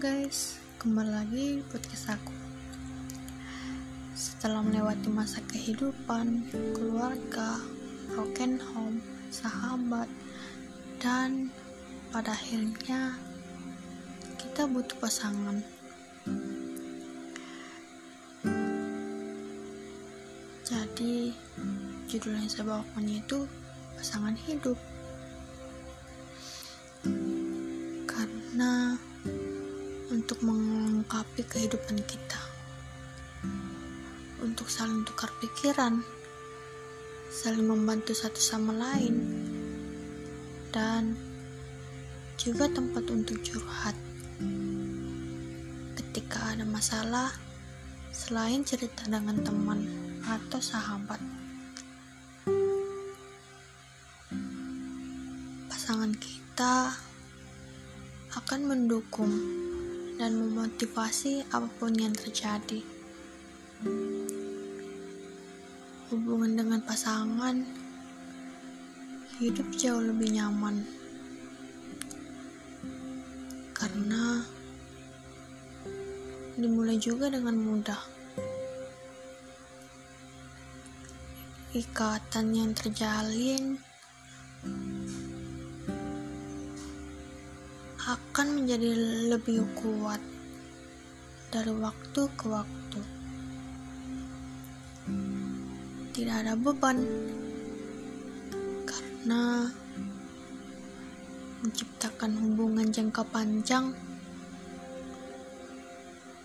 guys, kembali lagi podcast aku. Setelah melewati masa kehidupan, keluarga, broken home, sahabat, dan pada akhirnya kita butuh pasangan. Jadi, judul yang saya bawakan itu pasangan hidup. Untuk melengkapi kehidupan kita. Untuk saling tukar pikiran, saling membantu satu sama lain, dan juga tempat untuk curhat. Ketika ada masalah, selain cerita dengan teman atau sahabat. Pasangan kita akan mendukung dan memotivasi apa pun yang terjadi. Hubungan dengan pasangan hidup jauh lebih nyaman karena dimulai juga dengan mudah. Ikatan yang terjalin akan menjadi lebih kuat dari waktu ke waktu. Tidak ada beban karena menciptakan hubungan jangka panjang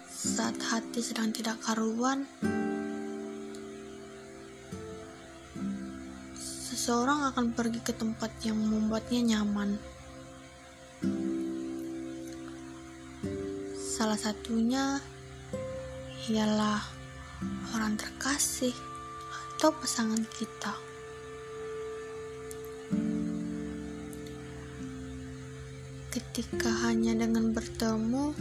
saat hati sedang tidak karuan. Seseorang akan pergi ke tempat yang membuatnya nyaman. Salah satunya ialah orang terkasih atau pasangan kita. Ketika hanya dengan bertemu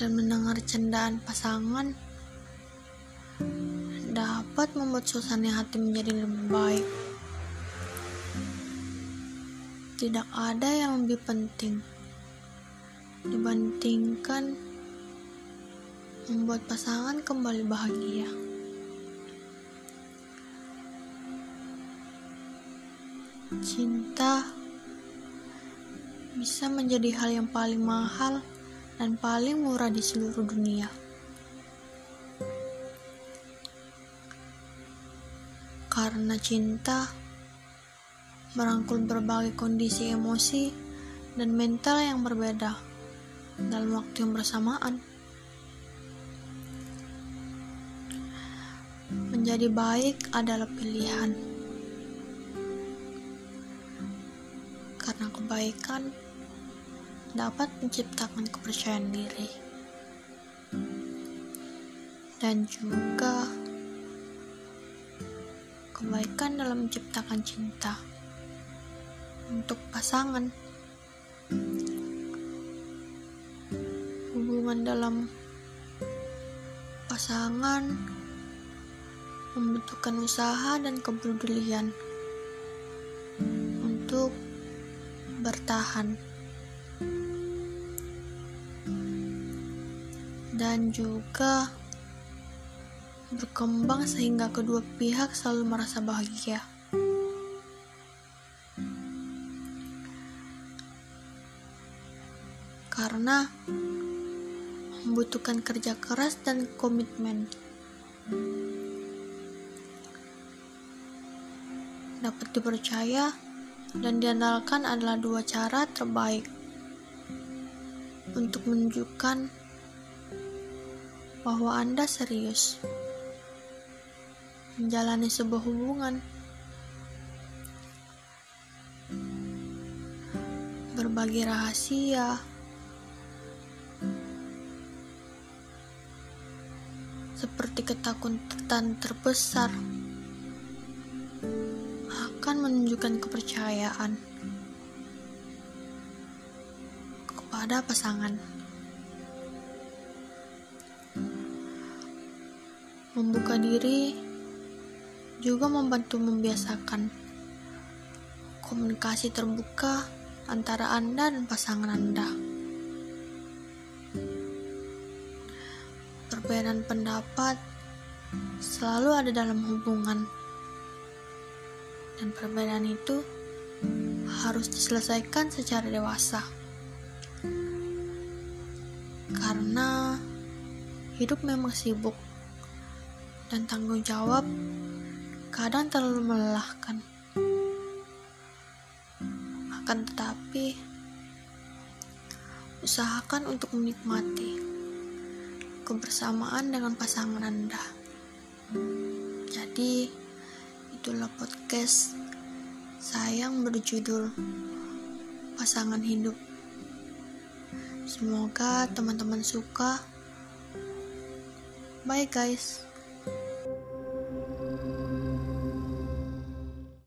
dan mendengar candaan pasangan dapat membuat suasana hati menjadi lebih baik. Tidak ada yang lebih penting dibandingkan membuat pasangan kembali bahagia. Cinta bisa menjadi hal yang paling mahal dan paling murah di seluruh dunia. Karena cinta merangkul berbagai kondisi emosi dan mental yang berbeda dalam waktu yang bersamaan. Menjadi baik adalah pilihan, karena kebaikan dapat menciptakan kepercayaan diri, dan juga kebaikan dalam menciptakan cinta untuk pasangan. Dalam pasangan membutuhkan usaha dan kepedulian untuk bertahan dan juga berkembang sehingga kedua pihak selalu merasa bahagia. Karena membutuhkan kerja keras dan komitmen. Dapat dipercaya dan diandalkan adalah dua cara terbaik untuk menunjukkan bahwa Anda serius menjalani sebuah hubungan. Berbagi rahasia, seperti ketakutan terbesar akan menunjukkan kepercayaan kepada pasangan. Membuka diri juga membantu membiasakan komunikasi terbuka antara Anda dan pasangan Anda. Perbedaan pendapat selalu ada dalam hubungan, dan perbedaan itu harus diselesaikan secara dewasa, karena hidup memang sibuk dan tanggung jawab kadang terlalu melelahkan. Akan tetapi, usahakan untuk menikmati kebersamaan dengan pasangan Anda. Jadi, itulah podcast saya yang berjudul Pasangan Hidup. Semoga teman-teman suka. Bye guys.